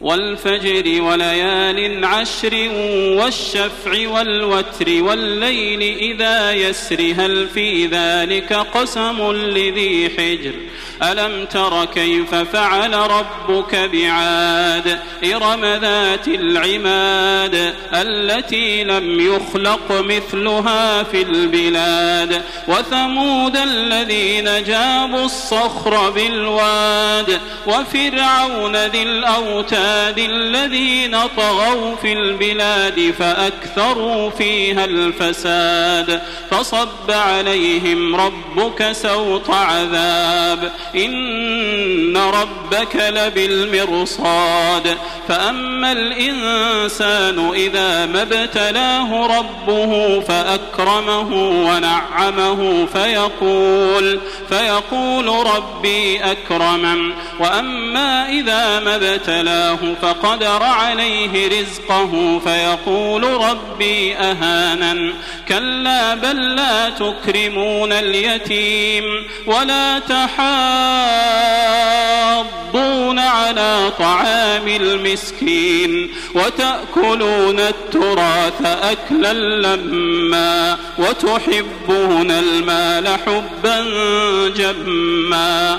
والفجر وليال عشر والشفع والوتر والليل إذا يسر هل في ذلك قسم لذي حجر؟ ألم تر كيف فعل ربك بعاد؟ إرم ذات العماد التي لم يخلق مثلها في البلاد. وثمود الذين جابوا الصخر بالواد. وفرعون ذي الأوتاد الذين طغوا في البلاد فأكثروا فيها الفساد. فصب عليهم ربك سوط عذاب. إن ربك لبالمرصاد. فأما الإنسان إذا ما ابتلاه ربه فأكرمه ونعمه فيقول فيقول ربي أكرمن. وأما إذا ما ابتلاه فقدر عليه رزقه فيقول ربي أهانا كلا بل لا تكرمون اليتيم ولا تحاضون على طعام المسكين وتأكلون التراث أكلا لما وتحبون المال حبا جما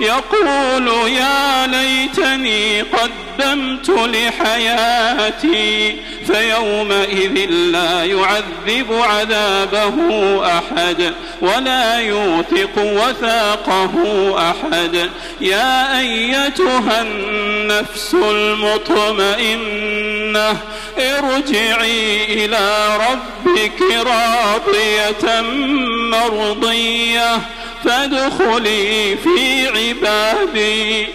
يقول يا ليتني قدمت لحياتي فيومئذ لا يعذب عذابه أحد ولا يوثق وثاقه أحد يا أيتها النفس المطمئنة ارجعي إلى ربك راضية مرضية فادخلي في عبادي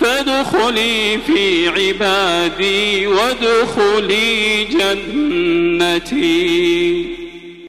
فادخلي في عبادي وادخلي جنتي.